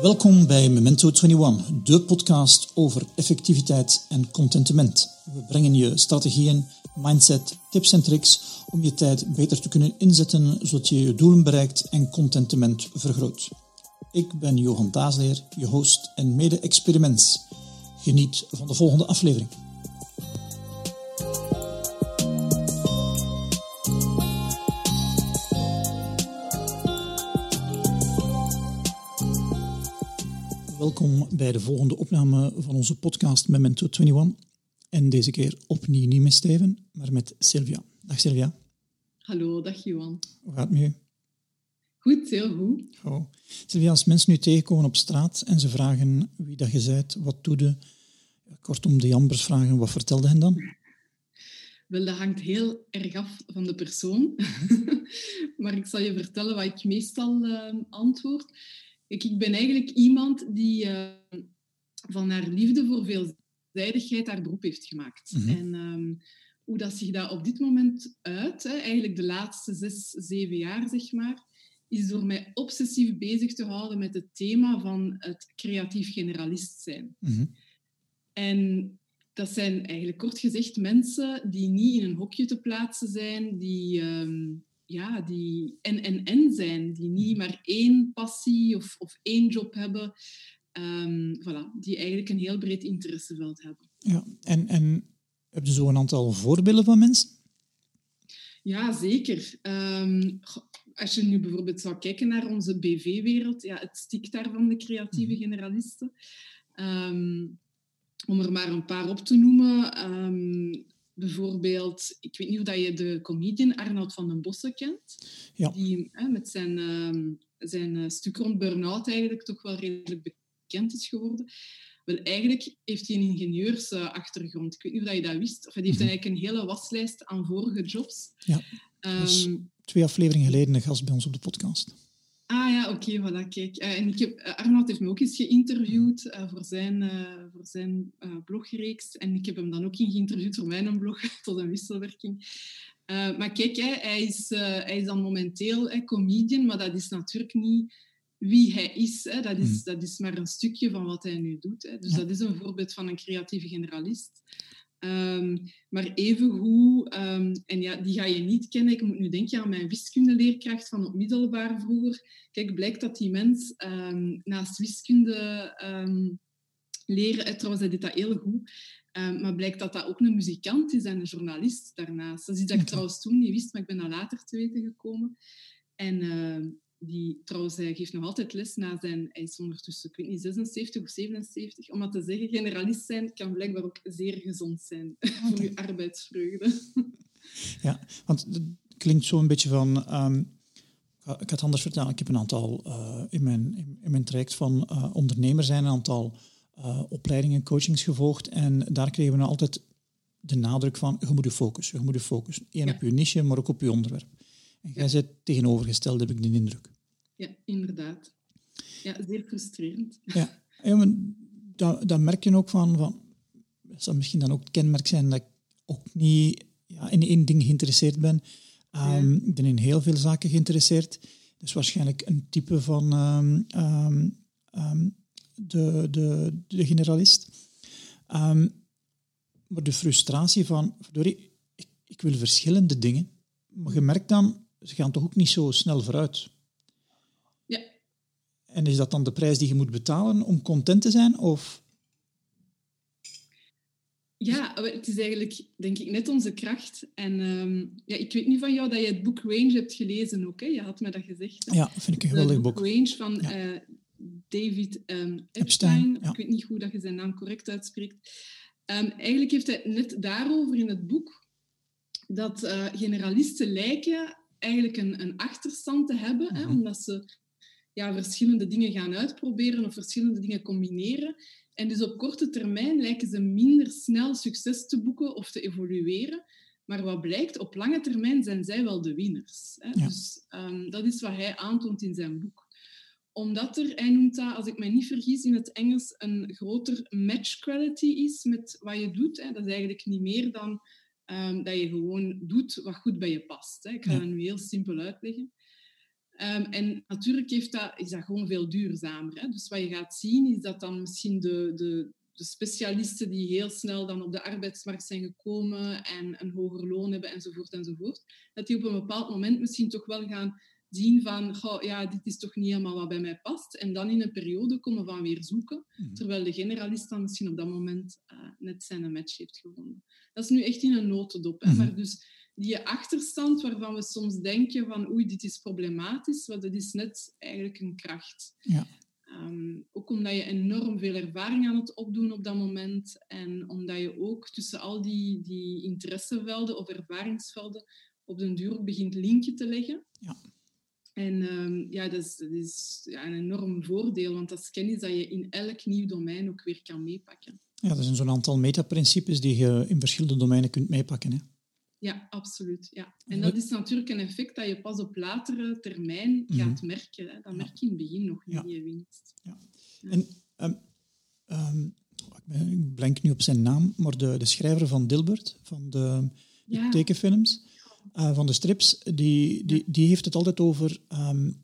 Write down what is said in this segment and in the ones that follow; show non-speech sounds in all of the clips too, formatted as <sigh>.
Welkom bij Memento 21, de podcast over effectiviteit en contentement. We brengen je strategieën, mindset, tips en tricks om je tijd beter te kunnen inzetten zodat je je doelen bereikt en contentement vergroot. Ik ben Johan Daasleer, je host en mede-experiments. Geniet van de volgende aflevering. Welkom bij de volgende opname van onze podcast Memento 21. En deze keer opnieuw niet met Steven, maar met Sylvia. Dag Sylvia. Hallo, dag Johan. Hoe gaat het met je? Goed, heel goed. Oh. Sylvia, als mensen nu tegenkomen op straat en ze vragen wie dat je bent, wat doe je? Kortom, de jambers vragen, wat vertelde hen dan? Wel, dat hangt heel erg af van de persoon. <laughs> maar ik zal je vertellen wat ik meestal uh, antwoord. Ik, ik ben eigenlijk iemand die uh, van haar liefde voor veelzijdigheid haar beroep heeft gemaakt. Mhm. En um, hoe dat zich dat op dit moment uit, hè, eigenlijk de laatste zes, zeven jaar, zeg maar, is door mij obsessief bezig te houden met het thema van het creatief generalist zijn. Mhm. En dat zijn eigenlijk kort gezegd mensen die niet in een hokje te plaatsen zijn, die, um, ja, die en, en, en zijn, die niet maar één passie of, of één job hebben, um, voilà, die eigenlijk een heel breed interesseveld hebben. Ja, en, en heb je zo een aantal voorbeelden van mensen? Ja, zeker. Um, als je nu bijvoorbeeld zou kijken naar onze BV-wereld, ja, het stikt daar van de creatieve generalisten. Um, om er maar een paar op te noemen. Um, bijvoorbeeld, ik weet niet of dat je de comedian Arnoud van den Bossen kent. Ja. Die hè, met zijn, um, zijn uh, stuk rond burn-out eigenlijk toch wel redelijk bekend is geworden. Wel, eigenlijk heeft hij een ingenieursachtergrond. Ik weet niet of dat je dat wist. Of hij heeft Mhm. eigenlijk een hele waslijst aan vorige jobs. Ja, Um, twee afleveringen geleden een gast bij ons op de podcast. Ah ja, oké, voilà, kijk. Uh, en ik heb, uh, Arnoud heeft me ook eens geïnterviewd uh, voor zijn, voor zijn blogreeks. En ik heb hem dan ook in geïnterviewd voor mijn blog, <laughs> tot een wisselwerking. maar kijk, hè, hij, is, hij is dan momenteel hè, comedian, maar dat is natuurlijk niet wie hij is. Hè. Dat, is Mm. dat is maar een stukje van wat hij nu doet. Hè. Dus Ja. dat is een voorbeeld van een creatieve generalist. Um, maar evengoed, um, en ja, die ga je niet kennen. Ik moet nu denken aan mijn wiskundeleerkracht van op middelbaar vroeger. Kijk, blijkt dat die mens um, naast wiskunde leren, en trouwens, hij deed dat heel goed, maar blijkt dat dat ook een muzikant is en een journalist daarnaast. Dat is iets dat ik trouwens toen niet wist, maar ik ben dat later te weten gekomen. En die, trouwens, hij geeft nog altijd les na zijn... Hij is ondertussen, ik weet niet, 76 of 77. Om dat te zeggen, generalist zijn kan blijkbaar ook zeer gezond zijn <laughs> voor je arbeidsvreugde. <laughs> Ja, want het klinkt zo een beetje van... Um, ik het anders vertellen. Ik heb een aantal uh, in, mijn, in, in, mijn traject van uh, ondernemer zijn een aantal uh, opleidingen, coachings gevolgd. En daar kregen we altijd de nadruk van, je moet je focussen. Je moet je focussen. Eén Ja. op je niche, maar ook op je onderwerp. En jij zit tegenovergesteld, heb ik de indruk. Ja, inderdaad. Ja, zeer frustrerend. Ja, ja maar dat, dat merk je ook van, van... Dat zal misschien dan ook het kenmerk zijn dat ik ook niet ja, in één ding geïnteresseerd ben. Um, Ja. Ik ben in heel veel zaken geïnteresseerd. Dus waarschijnlijk een type van um, um, um, de, de, de generalist. Maar de frustratie van, verdorie, ik, ik wil verschillende dingen. Maar je merkt dan, ze gaan toch ook niet zo snel vooruit. Ja, En is dat dan de prijs die je moet betalen om content te zijn? Of Ja, het is eigenlijk, denk ik, net onze kracht. En ehm, ja, ik weet niet van jou dat je het boek Range hebt gelezen ook. Hè? Je had me dat gezegd. Hè? ja, vind ik een geweldig boek boek. Range van Ja. eh, David ehm, Epstein. Epstein, ja. Ik weet niet hoe dat je zijn naam correct uitspreekt. Ehm, eigenlijk heeft hij net daarover in het boek dat eh, generalisten lijken eigenlijk een, een achterstand te hebben, hè, Mhm. omdat ze ja, verschillende dingen gaan uitproberen of verschillende dingen combineren. En dus op korte termijn lijken ze minder snel succes te boeken of te evolueren. Maar wat blijkt, op lange termijn zijn zij wel de winnaars. Hè? Ja. Dus um, dat is wat hij aantoont in zijn boek. Omdat er, hij noemt dat, als ik mij niet vergis, in het Engels een groter match quality is met wat je doet. Hè? Dat is eigenlijk niet meer dan um, dat je gewoon doet wat goed bij je past. Hè? Ik ga dat nu heel simpel uitleggen. Ehm, en natuurlijk heeft dat, is dat gewoon veel duurzamer. Hè? Dus wat je gaat zien, is dat dan misschien de, de, de specialisten die heel snel dan op de arbeidsmarkt zijn gekomen en een hoger loon hebben enzovoort enzovoort, dat die op een bepaald moment misschien toch wel gaan zien van, ja, dit is toch niet helemaal wat bij mij past. En dan in een periode komen van weer zoeken, mhm. terwijl de generalist dan misschien op dat moment uh, net zijn match heeft gevonden. Dat is nu echt in een notendop. Mhm. Maar dus die achterstand waarvan we soms denken van, oei, dit is problematisch, wat dat is net eigenlijk een kracht. Ja. Ehm, ook omdat je enorm veel ervaring aan het opdoen op dat moment en omdat je ook tussen al die, die interessevelden of ervaringsvelden op den duur begint linkje te leggen. Ja. En ehm, ja, dat is, dat is ja, een enorm voordeel, want dat is kennis dat je in elk nieuw domein ook weer kan meepakken. Ja, er zijn zo'n aantal metaprincipes die je in verschillende domeinen kunt meepakken. Hè? Ja, absoluut. Ja. En dat is natuurlijk een effect dat je pas op latere termijn mhm. gaat merken. Hè. Dat merk je in het begin nog niet, ja. je winst. Ja. En um, um, ik blank nu op zijn naam, maar de, de schrijver van Dilbert, van de, de tekenfilms, uh, van de strips, die, die, die heeft het altijd over um,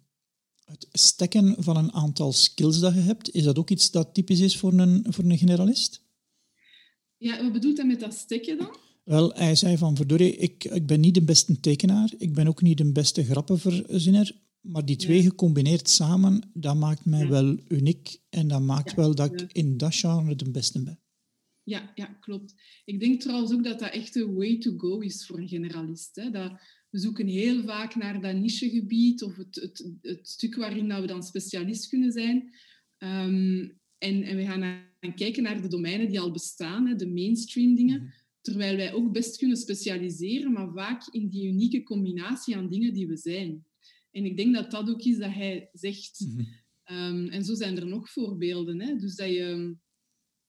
het stekken van een aantal skills dat je hebt. Is dat ook iets dat typisch is voor een, voor een generalist? Ja, wat bedoelt hij met dat stekken dan? Wel, hij zei van, verdorie, ik, ik ben niet de beste tekenaar, ik ben ook niet de beste grappenverzinner, maar die twee gecombineerd samen, dat maakt mij wel uniek en dat maakt wel dat ik in dat genre de beste ben. Ja, ja, klopt. Ik denk trouwens ook dat dat echt een way to go is voor een generalist. Hè? Dat, we zoeken heel vaak naar dat nichegebied of het, het, het stuk waarin dat we dan specialist kunnen zijn. Ehm, en, en we gaan dan kijken naar de domeinen die al bestaan, hè, de mainstream dingen. Mhm. Terwijl wij ook best kunnen specialiseren, maar vaak in die unieke combinatie aan dingen die we zijn. En ik denk dat dat ook is dat hij zegt. Mhm. Ehm, en zo zijn er nog voorbeelden. Hè? Dus dat je,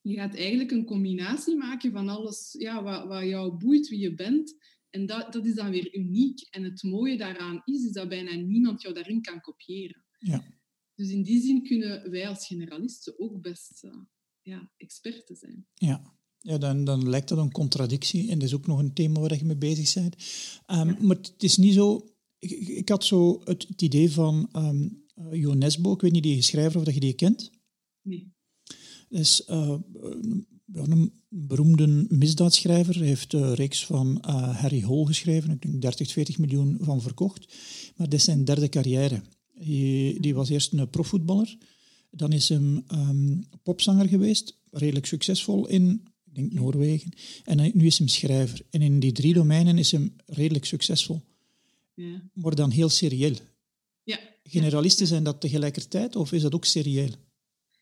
je gaat eigenlijk een combinatie maken van alles ja, wat, wat jou boeit, wie je bent. En dat, dat is dan weer uniek. En het mooie daaraan is, is dat bijna niemand jou daarin kan kopiëren. Ja. Dus in die zin kunnen wij als generalisten ook best uh, ja, experten zijn. Ja, ja, dan, dan lijkt dat een contradictie. En dat is ook nog een thema waar je mee bezig bent. Um, Maar het is niet zo... Ik, ik had zo het, het idee van um, Jo Nesbo, ik weet niet die schrijver of dat je die kent. Nee. Is uh, een beroemde misdaadschrijver. Hij heeft een reeks van uh, Harry Hole geschreven. Ik denk 30, 40 miljoen van verkocht. Maar dit is zijn derde carrière. Die, die was eerst een profvoetballer. Dan is hij um, popzanger geweest. Redelijk succesvol in ik denk Noorwegen. En nu is hij schrijver. En in die drie domeinen is hij redelijk succesvol. Ja. Maar dan heel serieel. Ja. Generalisten zijn dat tegelijkertijd of is dat ook serieel?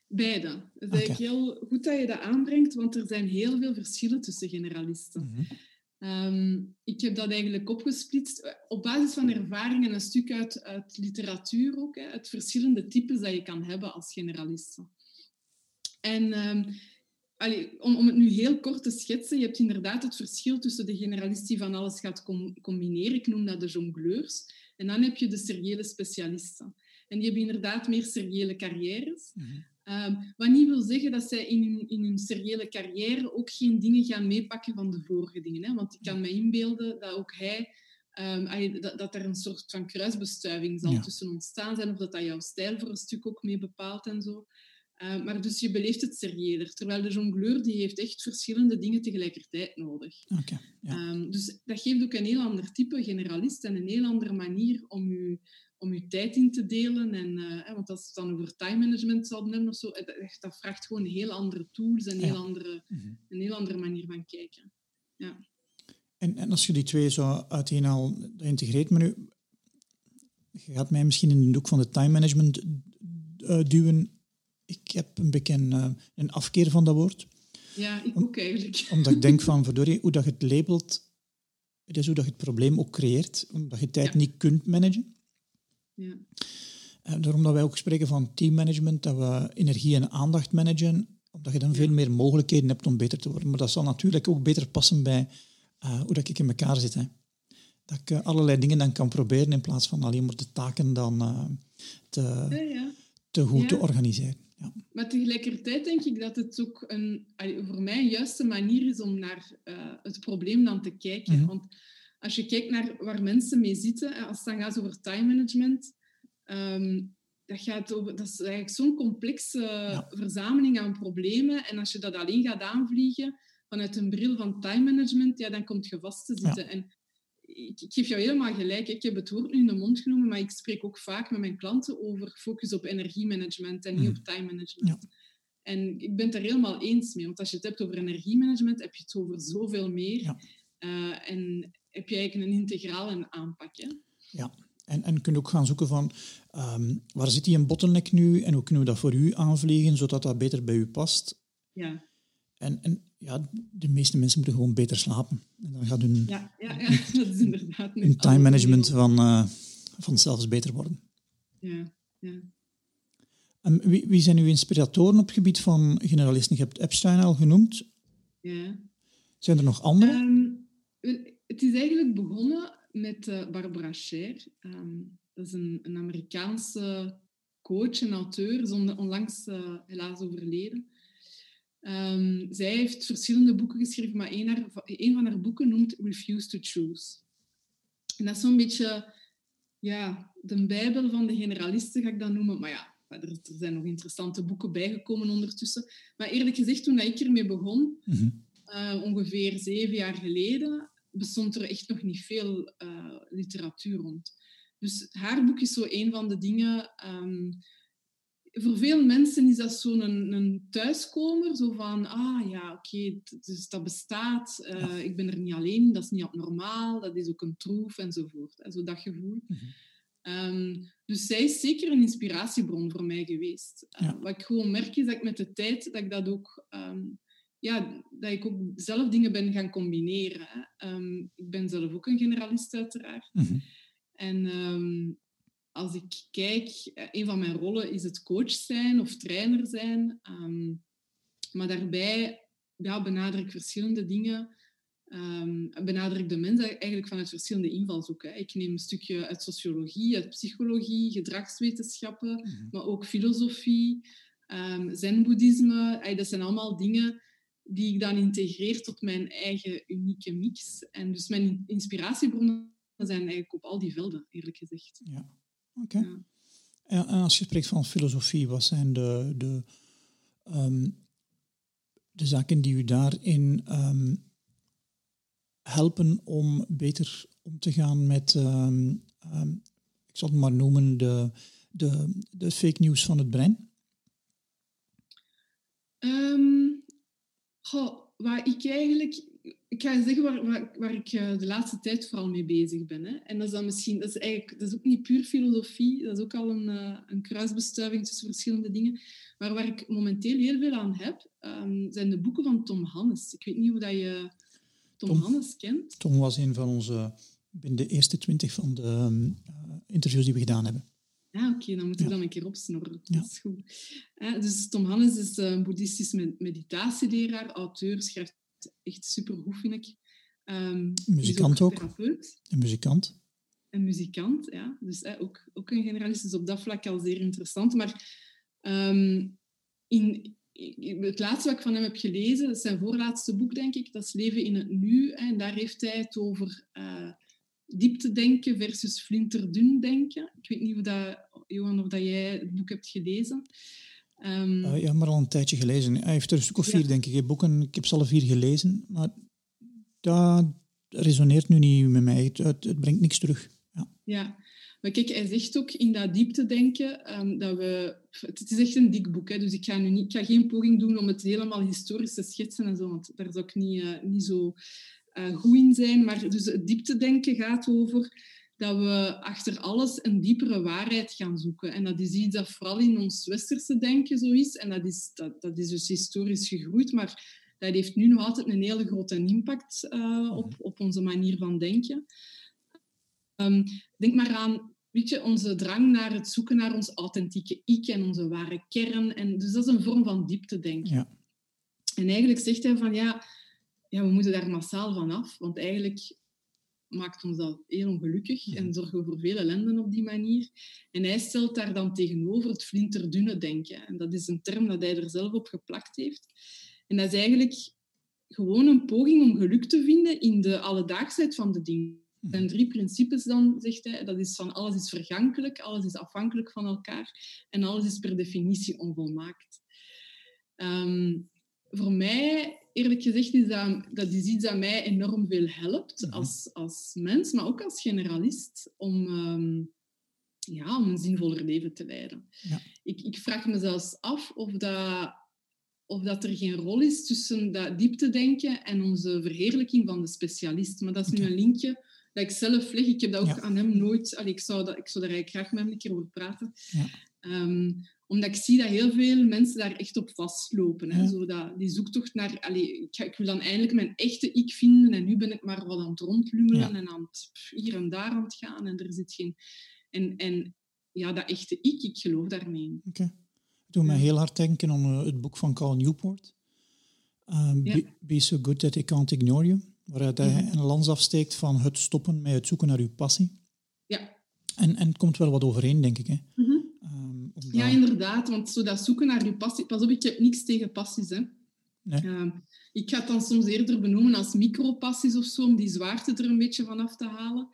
Beide. Het is eigenlijk heel goed dat je dat aanbrengt, want er zijn heel veel verschillen tussen generalisten. Mhm. Ehm, ik heb dat eigenlijk opgesplitst eh, op basis van ervaring en een stuk uit, uit literatuur ook, hè, uit verschillende types dat je kan hebben als generalist. En um, om, om het nu heel kort te schetsen, je hebt inderdaad het verschil tussen de generalist die van alles gaat combineren, ik noem dat de jongleurs, en dan heb je de seriële specialisten. En die hebben inderdaad meer seriële carrières. Mm wat niet wil zeggen dat zij in hun, in hun seriële carrière ook geen dingen gaan meepakken van de vorige dingen. Hè? Want ik kan me inbeelden dat ook hij um, dat, dat, er een soort van kruisbestuiving zal tussen ontstaan zijn, of dat dat jouw stijl voor een stuk ook mee bepaalt en zo. Uh, maar dus je beleeft het serieler. Terwijl de jongleur die heeft echt verschillende dingen tegelijkertijd nodig. Okay, ja. um, dus dat geeft ook een heel ander type generalist en een heel andere manier om je, om je tijd in te delen. En, uh, want als het dan over time management zou hebben of zo, dat, dat vraagt gewoon heel andere tools en heel andere, mhm. een heel andere manier van kijken. Ja. En, en als je die twee zo uiteenhaal integreert, maar nu, je gaat mij misschien in de hoek van de time management uh, duwen ik heb een beetje een, eh, een afkeer van dat woord. Ja, ik ook eigenlijk. <laughs> Omdat ik denk van, verdorie, hoe dat je het labelt, het is hoe dat je het probleem ook creëert, omdat je tijd niet kunt managen. Ja. En eh, daarom dat wij ook spreken van teammanagement, dat we energie en aandacht managen, omdat je dan veel meer mogelijkheden hebt om beter te worden. Maar dat zal natuurlijk ook beter passen bij uh, hoe dat ik in elkaar zit. Hè. Dat ik allerlei dingen dan kan proberen in plaats van alleen maar de taken dan te, ja, ja. te goed te organiseren. Ja. Maar tegelijkertijd denk ik dat het ook een, voor mij een juiste manier is om naar het probleem dan te kijken. Mhm. Want als je kijkt naar waar mensen mee zitten, als het dan gaat over time management, ehm, dat, gaat over, dat is eigenlijk zo'n complexe verzameling aan problemen. En als je dat alleen gaat aanvliegen vanuit een bril van time management, ja, dan komt je vast te zitten. En ik, ik, geef jou helemaal gelijk. Ik heb het woord nu in de mond genomen, maar ik spreek ook vaak met mijn klanten over focus op energiemanagement en niet mm. op time management. Ja. En ik ben het er helemaal eens mee, want als je het hebt over energiemanagement, heb je het over zoveel meer. Uh, en heb je eigenlijk een integrale aanpak. Hè? Ja, en, en kun je ook gaan zoeken van um, waar zit die een bottleneck nu en hoe kunnen we dat voor u aanvliegen zodat dat beter bij u past. Ja. En, en ja, de meeste mensen moeten gewoon beter slapen. En dan gaat hun, ja, ja, ja, <laughs> dat is inderdaad hun time management van, uh, vanzelfs beter worden. Ja, ja. En wie, wie zijn uw inspiratoren op het gebied van generalisten? Je hebt Epstein al genoemd. Ja. Zijn er nog andere? Um, het is eigenlijk begonnen met uh, Barbara Scher. Um, dat is een, een, Amerikaanse coach en auteur, is onlangs uh, helaas overleden. Um, zij heeft verschillende boeken geschreven, maar een, haar, een, van haar boeken noemt Refuse to Choose. En dat is zo'n beetje ja, de bijbel van de generalisten, ga ik dat noemen. Maar ja, er, er zijn nog interessante boeken bijgekomen ondertussen. Maar eerlijk gezegd, toen ik ermee begon, mhm. uh, ongeveer zeven jaar geleden, bestond er echt nog niet veel uh, literatuur rond. Dus haar boek is zo een van de dingen. Um, voor veel mensen is dat zo'n een, een, thuiskomer, zo van, ah ja, oké, dus dat bestaat, uh, ik ben er niet alleen, dat is niet abnormaal, dat is ook een troef enzovoort. Zo dat gevoel. Mm -hmm. um, dus zij is zeker een inspiratiebron voor mij geweest. Uh, ja. Wat ik gewoon merk is dat ik met de tijd dat ik dat ook um, ja, dat ik ook zelf dingen ben gaan combineren. Um, ik ben zelf ook een generalist, uiteraard. Mm -hmm. En um, als ik kijk, eh, een van mijn rollen is het coach zijn of trainer zijn. Um, maar daarbij ja, benader ik verschillende dingen. Um, benader ik de mens eigenlijk vanuit verschillende invalshoeken. Ik neem een stukje uit sociologie, uit psychologie, gedragswetenschappen, mm -hmm. maar ook filosofie, um, zen-boeddhisme. Dat zijn allemaal dingen die ik dan integreer tot mijn eigen unieke mix. En dus mijn inspiratiebronnen zijn eigenlijk op al die velden, eerlijk gezegd. Ja, oké. Ja. En als je spreekt van filosofie, wat zijn de, de, um, de zaken die u daarin um, helpen om beter om te gaan met, um, ik zal het maar noemen, de, de, de fake news van het brein? Goh, waar ik eigenlijk... Ik ga zeggen waar, waar, waar ik eh, de laatste tijd vooral mee bezig ben. Hè. En dat is dan misschien... Dat is, eigenlijk, dat is ook niet puur filosofie. Dat is ook al een, uh, een kruisbestuiving tussen verschillende dingen. Maar waar ik momenteel heel veel aan heb, um, zijn de boeken van Tom Hannes. Ik weet niet hoe dat je Tom, Tom Hannes kent. Tom was een van onze... Binnen de eerste twintig van de uh, interviews die we gedaan hebben. Ja, oké, dan moet ik ja. dan een keer opsnorren. Dat is goed. dus Tom Hannes is een boeddhistisch meditatieleraar, auteur, schrijft echt supergoed, vind ik. Um, muzikant ook. ook. Een muzikant. Een muzikant, ja. Dus ook, ook een generalist. Dus op dat vlak al zeer interessant. Maar um, in, het laatste wat ik van hem heb gelezen, dat is zijn voorlaatste boek, denk ik, dat is Leven in het Nu. En daar heeft hij het over... Uh, diepte denken versus flinterdun denken. Ik weet niet of dat, Johan, of dat jij het boek hebt gelezen. Um, uh, ja, maar al een tijdje gelezen. Hij heeft er een stuk of vier, denk ik, boeken. Ik heb ze alle vier gelezen, maar dat resoneert nu niet met mij. Het, het, brengt niks terug. Ja. ja, maar kijk, hij zegt ook in dat dieptedenken um, dat we... Het is echt een dik boek, hè, dus ik ga, nu niet, ik ga geen poging doen om het helemaal historisch te schetsen en zo, want daar zou ik niet, uh, niet zo goed in zijn. Maar dus het dieptedenken gaat over dat we achter alles een diepere waarheid gaan zoeken. En dat is iets dat vooral in ons westerse denken zo is. En dat is, dat, dat is dus historisch gegroeid, maar dat heeft nu nog altijd een hele grote impact uh, op, op onze manier van denken. Um, denk maar aan weet je, onze drang naar het zoeken naar ons authentieke ik en onze ware kern. En dus dat is een vorm van dieptedenken. Ja. En eigenlijk zegt hij van ja, ja, we moeten daar massaal van af, want eigenlijk maakt ons dat heel ongelukkig en zorgen we voor veel ellende op die manier. En hij stelt daar dan tegenover het flinterdunne denken. En dat is een term dat hij er zelf op geplakt heeft. En dat is eigenlijk gewoon een poging om geluk te vinden in de alledaagsheid van de dingen. zijn drie principes dan, zegt hij. Dat is van alles is vergankelijk, alles is afhankelijk van elkaar en alles is per definitie onvolmaakt. Ehm, voor mij, eerlijk gezegd, is dat, dat is iets dat mij enorm veel helpt mhm. als, als mens, maar ook als generalist, om, ehm, ja, om een zinvoller leven te leiden. Ja. Ik, ik vraag me zelfs af of dat, of dat er geen rol is tussen dat dieptedenken en onze verheerlijking van de specialist. Maar dat is nu een linkje dat ik zelf leg. Ik heb dat ook aan hem nooit... Allee, ik, zou dat, ik zou daar eigenlijk graag met hem een keer over praten. Ja. Ehm, omdat ik zie dat heel veel mensen daar echt op vastlopen. Hè? Zo dat, die zoektocht naar... Allee, ik, ik, wil dan eindelijk mijn echte ik vinden en nu ben ik maar wat aan het rondlummelen en aan het hier en daar aan het gaan en er zit geen... En, en ja, dat echte ik, ik geloof daarmee in. Oké. Okay. doet mij heel hard denken aan uh, het boek van Cal Newport. Be, be, so good that I can't ignore you. Waaruit hij mhm. een lans afsteekt van het stoppen met het zoeken naar uw passie. Ja. En, en het komt wel wat overeen, denk ik. Hè? Mm ja, inderdaad. Want zo dat zoeken naar je passie... Pas op, ik heb niks tegen passies, hè. Nee. Uh, ik ga het dan soms eerder benoemen als micropassies of zo, om die zwaarte er een beetje van af te halen.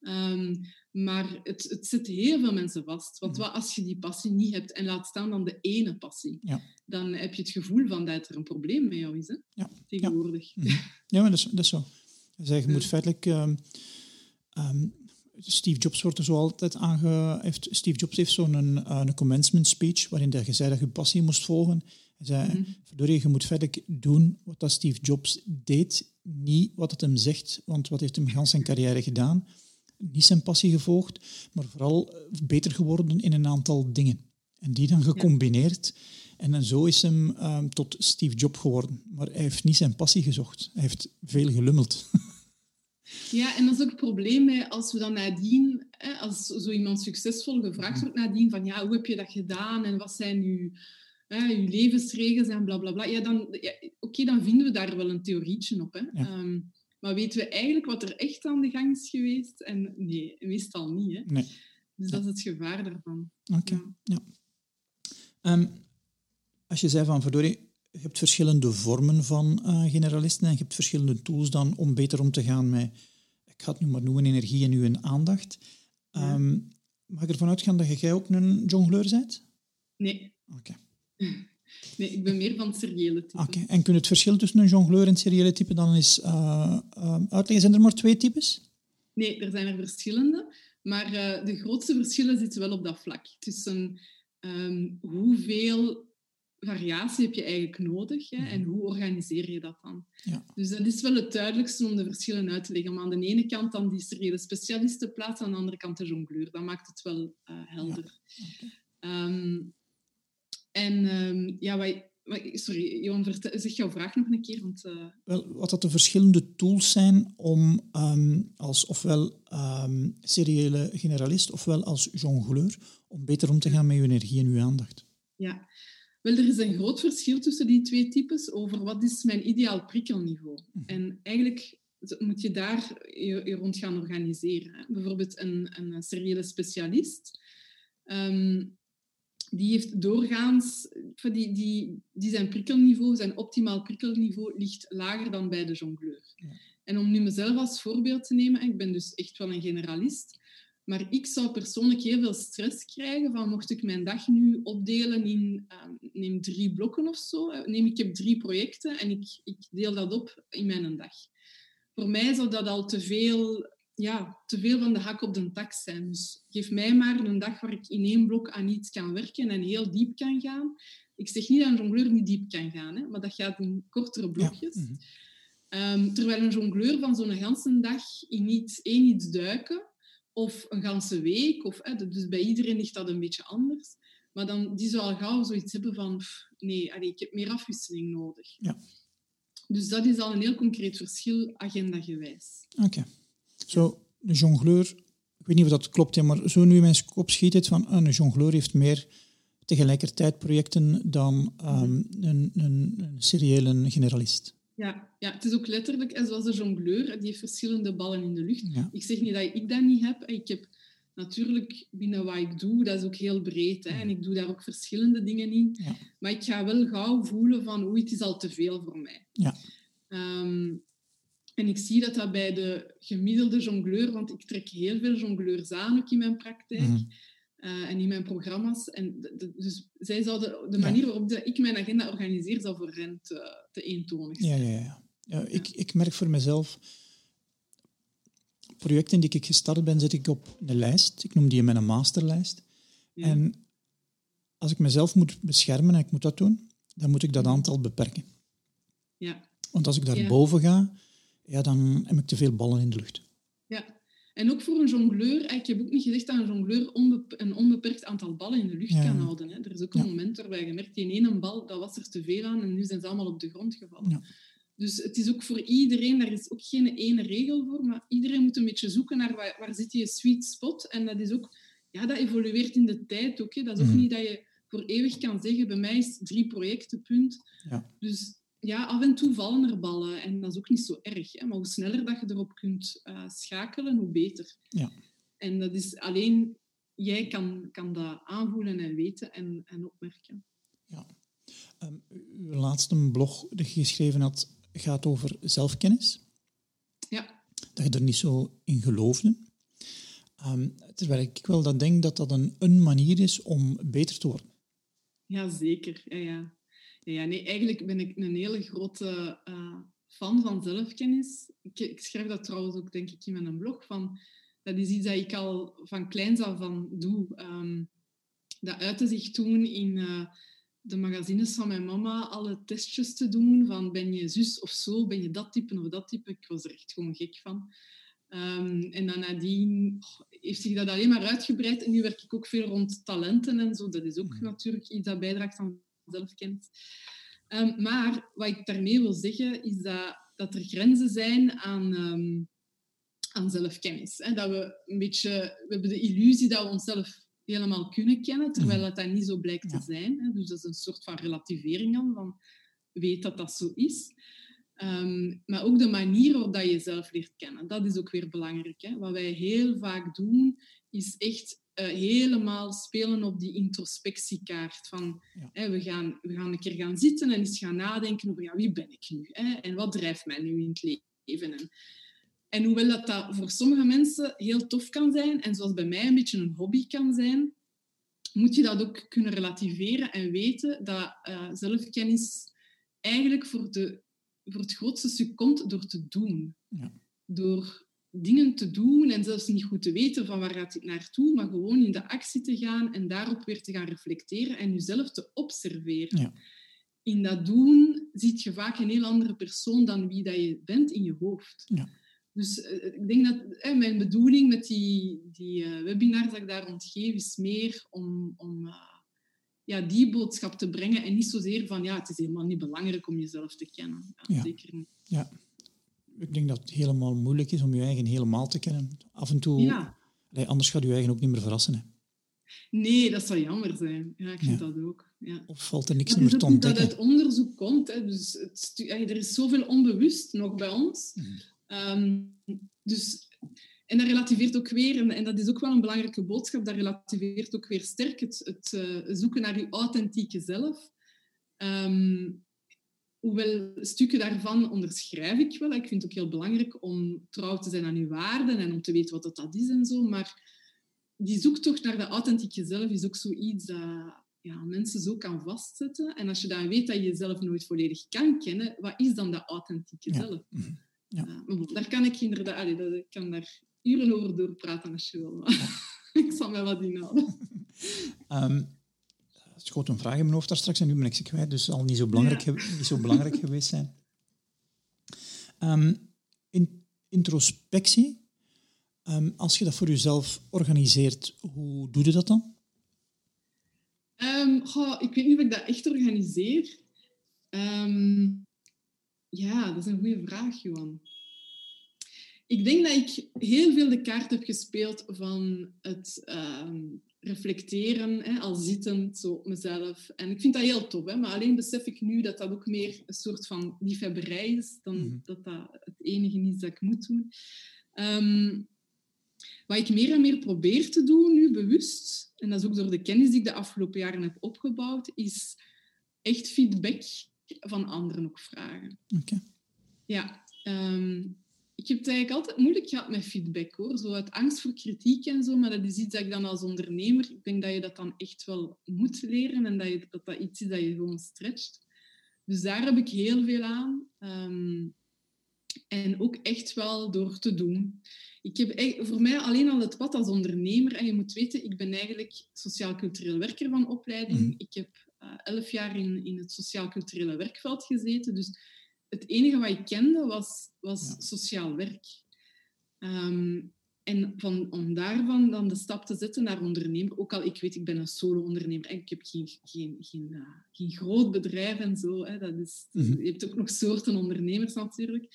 Um, maar het, het zet heel veel mensen vast. Want wat als je die passie niet hebt en laat staan dan de ene passie? Ja. Dan heb je het gevoel van dat er een probleem met jou is, hè? Ja. tegenwoordig. Ja, mhm. ja maar dat is, dat is zo. Dus je moet feitelijk... Um, um, Steve Jobs wordt er zo altijd aange... Heeft, Steve Jobs heeft zo'n een, eh, een commencement speech waarin hij zei dat je passie moest volgen. Hij zei, mm -hmm. je moet feitelijk doen wat dat Steve Jobs deed, niet wat het hem zegt, want wat heeft hem gans zijn carrière gedaan? Niet zijn passie gevolgd, maar vooral eh, beter geworden in een aantal dingen. En die dan gecombineerd. En dan zo is hem ehm, tot Steve Jobs geworden. Maar hij heeft niet zijn passie gezocht. Hij heeft veel gelummeld. <laughs> Ja, en dat is ook het probleem hè, als we dan nadien, hè, als zo iemand succesvol gevraagd wordt nadien van ja, hoe heb je dat gedaan en wat zijn uw, hè, uw levensregels en bla bla bla. Ja, dan, ja, oké, dan vinden we daar wel een theorietje op. Hè. Ehm, maar weten we eigenlijk wat er echt aan de gang is geweest? En nee, meestal niet. Hè. Nee. Dus dat is het gevaar daarvan. Oké, ja. Ehm, als je zei van, verdorie, je hebt verschillende vormen van uh, generalisten en je hebt verschillende tools dan om beter om te gaan met, ik ga het nu maar noemen, energie en uw aandacht. Um, mag ik ervan uitgaan dat jij ook een jongleur bent? Nee. Oké. <laughs> Nee, ik ben meer van het seriële type. Oké, en kun je het verschil tussen een jongleur en het seriële type dan eens uh, uh, uitleggen? Zijn er maar twee types? Nee, er zijn er verschillende. Maar uh, de grootste verschillen zitten wel op dat vlak. Tussen um, hoeveel variatie heb je eigenlijk nodig hè? en mhm. hoe organiseer je dat dan? Ja. Dus dat is wel het duidelijkste om de verschillen uit te leggen. Maar aan de ene kant dan die seriële specialisten plaatsen, aan de andere kant de jongleur. Dat maakt het wel uh, helder. Ja. Um, en um, ja, wij, Sorry, Johan, zeg jouw vraag nog een keer. Want, uh... Wel, wat dat de verschillende tools zijn om um, als ofwel um, seriële generalist ofwel als jongleur om beter om te gaan met je energie en je aandacht. Ja, wel, er is een groot verschil tussen die twee types over wat is mijn ideaal prikkelniveau. Mm En eigenlijk moet je daar je, rond gaan organiseren. Hè. Bijvoorbeeld een, een seriële specialist. Um, die heeft doorgaans, die, die, die zijn prikkelniveau, zijn optimaal prikkelniveau ligt lager dan bij de jongleur. Ja. En om nu mezelf als voorbeeld te nemen, ik ben dus echt wel een generalist, maar ik zou persoonlijk heel veel stress krijgen van mocht ik mijn dag nu opdelen in uh, neem drie blokken of zo. Eh, neem, ik heb drie projecten en ik, ik deel dat op in mijn dag. Voor mij zou dat al te veel, ja, te veel van de hak op de tak zijn. Dus geef mij maar een dag waar ik in één blok aan iets kan werken en heel diep kan gaan. Ik zeg niet dat een jongleur niet diep kan gaan, hè, maar dat gaat in kortere blokjes. Ja. Mhm. Um, terwijl een jongleur van zo'n ganse dag in iets, één iets duiken of een ganse week. Of, hè, dus bij iedereen ligt dat een beetje anders. Maar dan, die zou al gauw zoiets hebben van... nee, allee, ik heb meer afwisseling nodig. Ja. Dus dat is al een heel concreet verschil, agenda-gewijs. Oké. Zo, de jongleur... Ik weet niet of dat klopt, maar zo nu in mijn kop schiet het van... een jongleur heeft meer tegelijkertijd projecten dan um, een, een, een seriële generalist. Ja, ja, het is ook letterlijk, en zoals de jongleur, die heeft verschillende ballen in de lucht. Ik zeg niet dat ik dat niet heb. Ik heb natuurlijk binnen wat ik doe, dat is ook heel breed. Hè, en ik doe daar ook verschillende dingen in. Ja. Maar ik ga wel gauw voelen van, oei, het is al te veel voor mij. Ja. Um, En ik zie dat dat bij de gemiddelde jongleur, want ik trek heel veel jongleurs aan ook in mijn praktijk Mhm. eh, en in mijn programma's. En de- de- dus zij zouden, de manier waarop ik mijn agenda organiseer, zal voor hen te, te eentonig zijn. Ja, ja, ja. ja ik, ik merk voor mezelf, projecten die ik gestart ben, zet ik op een lijst. Ik noem die mijn masterlijst. Ja. En als ik mezelf moet beschermen en ik moet dat doen, dan moet ik dat aantal beperken. Ja. Want als ik daar Ja. boven ga, ja, dan heb ik te veel ballen in de lucht. ja. En ook voor een jongleur, eh, ik heb ook niet gezegd dat een jongleur een onbeperkt aantal ballen in de lucht Ja. kan houden. Hè. Er is ook een Ja. moment waarbij je merkt, die ene bal, dat was er te veel aan en nu zijn ze allemaal op de grond gevallen. Ja. Dus het is ook voor iedereen, daar is ook geen ene regel voor, maar iedereen moet een beetje zoeken naar waar, waar zit die sweet spot. En dat is ook, ja, dat evolueert in de tijd ook. Hè. Dat is ook Mhm. niet dat je voor eeuwig kan zeggen, bij mij is drie projecten, punt. Ja. Dus ja, af en toe vallen er ballen en dat is ook niet zo erg. Hè. Maar hoe sneller dat je erop kunt eh, schakelen, hoe beter. Ja. En dat is alleen, jij kan, kan dat aanvoelen en weten en, en opmerken. Ehm, uw laatste blog dat je geschreven had, gaat over zelfkennis. Ja, Dat je er niet zo in geloofde. Ehm, terwijl ik wel dat denk dat dat een, een manier is om beter te worden. ja zeker. Ja, ja. Ja, nee, eigenlijk ben ik een hele grote eh, fan van zelfkennis. Ik, ik schrijf dat trouwens ook, denk ik, in mijn blog. Van, dat is iets dat ik al van kleins af van doe. Ehm, dat uitte zich toen in eh, de magazines van mijn mama alle testjes te doen van ben je zus of zo, ben je dat type of dat type. Ik was er echt gewoon gek van. Ehm, en dan nadien oh, heeft zich dat alleen maar uitgebreid. En nu werk ik ook veel rond talenten en zo. Dat is ook Mhm. natuurlijk iets dat bijdraagt aan zelfkennis. Ehm, maar wat ik daarmee wil zeggen, is dat, dat er grenzen zijn aan, ehm, aan zelfkennis. Hè? Dat we een beetje... We hebben de illusie dat we onszelf helemaal kunnen kennen, terwijl dat, dat niet zo blijkt Ja. te zijn. Hè? Dus dat is een soort van relativering dan, van weet dat dat zo is. Ehm, maar ook de manier waarop dat je jezelf leert kennen, dat is ook weer belangrijk. Hè? Wat wij heel vaak doen, is echt eh, helemaal spelen op die introspectiekaart. Van, Ja. hè, we, gaan, we gaan een keer gaan zitten en eens gaan nadenken over ja, wie ben ik nu? Hè? En wat drijft mij nu in het leven? En, en hoewel dat, dat voor sommige mensen heel tof kan zijn, en zoals bij mij een beetje een hobby kan zijn, moet je dat ook kunnen relativeren en weten dat eh, zelfkennis eigenlijk voor, de, voor het grootste stuk komt door te doen. Ja. Door dingen te doen en zelfs niet goed te weten van waar gaat dit naartoe, maar gewoon in de actie te gaan en daarop weer te gaan reflecteren en jezelf te observeren. Ja. In dat doen ziet je vaak een heel andere persoon dan wie dat je bent in je hoofd. Ja. Dus eh, ik denk dat eh, mijn bedoeling met die, die eh, webinars dat ik daar rondgeef, is meer om, om ja, die boodschap te brengen en niet zozeer van ja, het is helemaal niet belangrijk om jezelf te kennen. Ja, Ja. Zeker niet. Ja. Ik denk dat het helemaal moeilijk is om je eigen helemaal te kennen. Af en toe, Ja. Allee, anders gaat je eigen ook niet meer verrassen. Hè. Nee, dat zou jammer zijn. Ja, ik vind Ja. dat ook. Ja. Of valt er niks Het meer te niet dat ontdekken. uit onderzoek komt. Hè. Dus het er is zoveel onbewust nog bij ons. Mhm. Ehm, dus, en dat relativeert ook weer, en, en dat is ook wel een belangrijke boodschap, dat relativeert ook weer sterk het, het eh, zoeken naar je authentieke zelf. Ehm, hoewel stukken daarvan onderschrijf ik wel. Ik vind het ook heel belangrijk om trouw te zijn aan je waarden en om te weten wat dat, dat is en zo. Maar die zoektocht naar de authentieke zelf is ook zoiets dat ja, mensen zo kan vastzetten. En als je dan weet dat je jezelf nooit volledig kan kennen, wat is dan dat authentieke Ja. zelf? Mhm. Ja. Uh, daar kan ik inderdaad... Allee, dat, ik kan daar uren over doorpraten als je wil. maar <laughs> ik zal mij wat inhouden. <laughs> schoot een vraag in mijn hoofd daar straks en nu ben ik ze kwijt, dus zal niet zo belangrijk, Ja. niet zo belangrijk <laughs> geweest zijn. Ehm, in, introspectie, ehm, als je dat voor jezelf organiseert, hoe doe je dat dan? Goh, ik weet niet of ik dat echt organiseer. Ja, dat is een goede vraag, Johan. Ik denk dat ik heel veel de kaart heb gespeeld van het reflecteren, hè, al zittend zo op mezelf. En ik vind dat heel tof, hè, maar alleen besef ik nu dat dat ook meer een soort van liefhebberij is dan Mhm. dat dat het enige is dat ik moet doen. Ehm, wat ik meer en meer probeer te doen, nu bewust, en dat is ook door de kennis die ik de afgelopen jaren heb opgebouwd, is echt feedback van anderen ook vragen. Oké. Ja, ehm, ik heb het eigenlijk altijd moeilijk gehad met feedback hoor. Zo uit angst voor kritiek en zo. Maar dat is iets dat ik dan als ondernemer, ik denk dat je dat dan echt wel moet leren en dat je, dat, dat iets is dat je gewoon stretcht. Dus daar heb ik heel veel aan. Ehm, en ook echt wel door te doen. Ik heb voor mij alleen al het pad als ondernemer. En je moet weten, ik ben eigenlijk sociaal-cultureel werker van opleiding. Mhm. Ik heb uh, elf jaar in, in het sociaal-culturele werkveld gezeten. Dus het enige wat ik kende was, was sociaal werk. Ehm, en van, om daarvan dan de stap te zetten naar ondernemer, ook al ik weet, ik ben een solo-ondernemer en ik heb geen, geen, geen, uh, geen groot bedrijf en zo. Hè, dat is, mhm. Je hebt ook nog soorten ondernemers natuurlijk.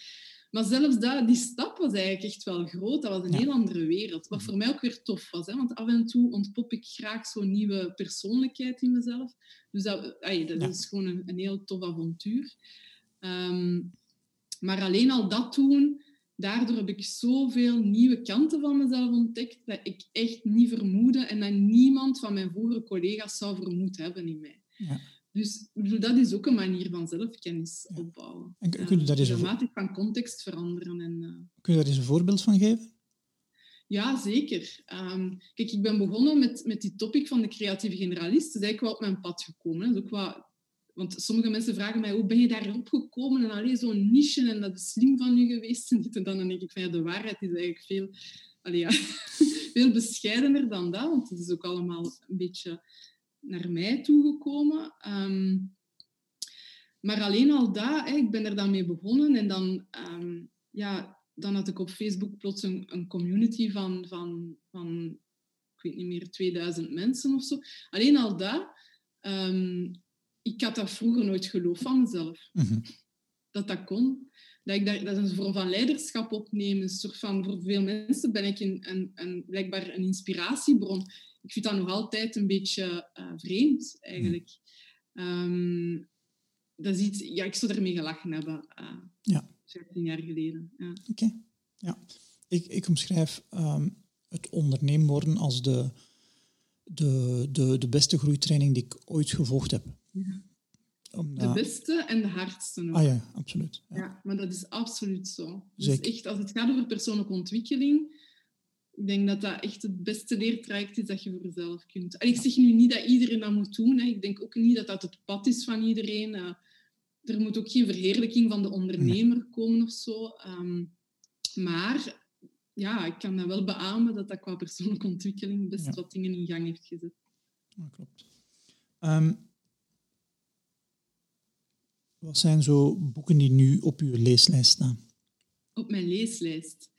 Maar zelfs dat, die stap was eigenlijk echt wel groot. Dat was een heel andere wereld. Wat voor mij ook weer tof was. Hè? Want af en toe ontpop ik graag zo'n nieuwe persoonlijkheid in mezelf. Dus dat, dat is gewoon een, een heel tof avontuur. Ehm, maar alleen al dat doen, daardoor heb ik zoveel nieuwe kanten van mezelf ontdekt dat ik echt niet vermoedde en dat niemand van mijn vorige collega's zou vermoed hebben in mij. Ja. Dus dat is ook een manier van zelfkennis opbouwen. En kun je daar eens een van context veranderen. En, uh... Kun je daar eens een voorbeeld van geven? Ja, zeker. Um, kijk, ik ben begonnen met, met die topic van de creatieve generalist. Dat is eigenlijk wel op mijn pad gekomen. Dat is ook wat want sommige mensen vragen mij, hoe ben je daarop gekomen? En alleen zo'n niche en dat is slim van je geweest. En dit en dan. Denk ik van, ja, de waarheid is eigenlijk veel, allee, ja, <laughs> veel bescheidener dan dat. Want het is ook allemaal een beetje naar mij toegekomen. Um, maar alleen al dat, hè, ik ben er dan mee begonnen. En dan, um, ja, dan had ik op Facebook plots een, community van, van, van, ik weet niet meer, 2000 mensen of zo. Alleen al dat... Um, ik had dat vroeger nooit geloofd van mezelf. Mhm. Dat dat kon. Dat ik daar, dat is een vorm van leiderschap opnemen. Een soort van, voor veel mensen ben ik een, een, een, blijkbaar een inspiratiebron. Ik vind dat nog altijd een beetje uh, vreemd, eigenlijk. Um, dat is iets... Ja, ik zou ermee gelachen hebben. Uh, ja. 15 jaar geleden. Ja. Oké. Ja. Ik, ik omschrijf um, het ondernemen worden als de, de, de, de beste groeitraining die ik ooit gevolgd heb. De beste en de hardste Ah ja, absoluut. Ja. maar dat is absoluut zo. Dus echt, als het gaat over persoonlijke ontwikkeling, ik denk dat dat echt het beste leertraject is dat je voor jezelf kunt. En ik zeg nu niet dat iedereen dat moet doen. Hè. Ik denk ook niet dat dat het pad is van iedereen. Uh, er moet ook geen verheerlijking van de ondernemer komen of zo. Um, maar ja, ik kan dat wel beamen dat dat qua persoonlijke ontwikkeling best wat dingen in gang heeft gezet. Ja, klopt. Um, wat zijn zo boeken die nu op uw leeslijst staan? Op mijn leeslijst?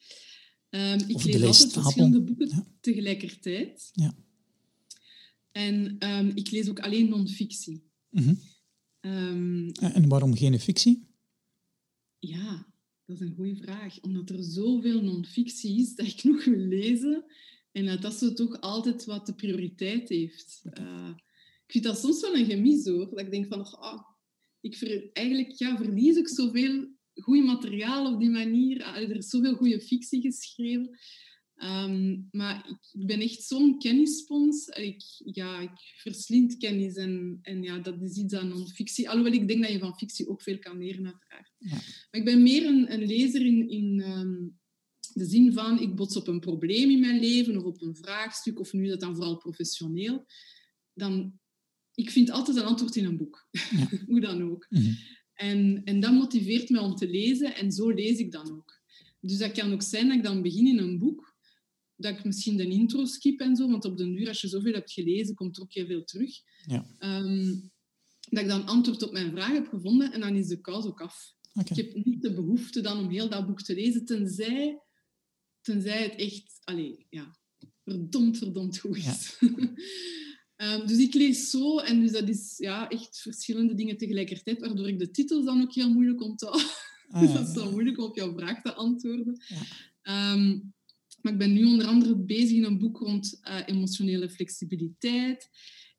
Um, ik lees altijd verschillende boeken tegelijkertijd. Ja. En um, ik lees ook alleen non-fictie. Mm um, en waarom geen fictie? Ja, dat is een goede vraag. Omdat er zoveel non-fictie is dat ik <laughs> nog wil lezen. En dat dat zo toch altijd wat de prioriteit heeft. Uh, ik vind dat soms wel een gemis hoor. Dat ik denk van, oh, ik ver, eigenlijk ja, verlies ik zoveel goed materiaal op die manier. Ah, er is zoveel goede fictie geschreven. Ehm, maar ik, ik, ben echt zo'n kennisspons. Ik, ja, ik verslind kennis en, en ja, dat is iets aan non-fictie. Alhoewel ik denk dat je van fictie ook veel kan leren, uiteraard. Ja. Maar ik ben meer een, een lezer in, in ehm, de zin van ik bots op een probleem in mijn leven of op een vraagstuk, of nu dat dan vooral professioneel. Dan ik vind altijd een antwoord in een boek. Ja. <laughs> Hoe dan ook. Mhm. en, en dat motiveert mij om te lezen en zo lees ik dan ook. Dus dat kan ook zijn dat ik dan begin in een boek, dat ik misschien de intro skip en zo, want op den duur, als je zoveel hebt gelezen, komt er ook heel veel terug. Ja. Ehm, dat ik dan antwoord op mijn vraag heb gevonden en dan is de kous ook af. Ik heb niet de behoefte dan om heel dat boek te lezen, tenzij, tenzij het echt, allez, ja, verdomd, verdomd goed is. Ja. <laughs> Ehm, dus ik lees zo en dus dat is ja, echt verschillende dingen tegelijkertijd, waardoor ik de titels dan ook heel moeilijk onthoud. <laughs> Ah, dat is dan moeilijk om op jouw vraag te antwoorden. Ehm, maar ik ben nu onder andere bezig in een boek rond uh, emotionele flexibiliteit.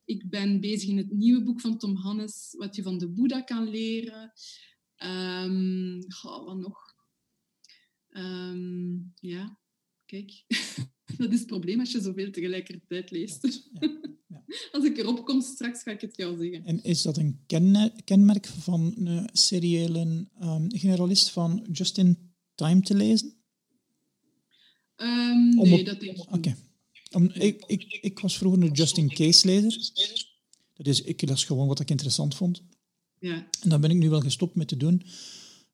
Ik ben bezig in het nieuwe boek van Tom Hannes, wat je van de Boeddha kan leren. Um, wat nog? ja, kijk. <laughs> <laughs> dat is het probleem als je zoveel tegelijkertijd leest. Ja. <laughs> Als ik erop kom straks, ga ik het jou zeggen. En is dat een kenmerk van een seriële um, generalist van just in time te lezen? Um, nee, dat denk ik Oké. Ik, ik, ik was vroeger een just-in-case-lezer. Dat is, ik las gewoon wat ik interessant vond. Ja. En dat ben ik nu wel gestopt met te doen,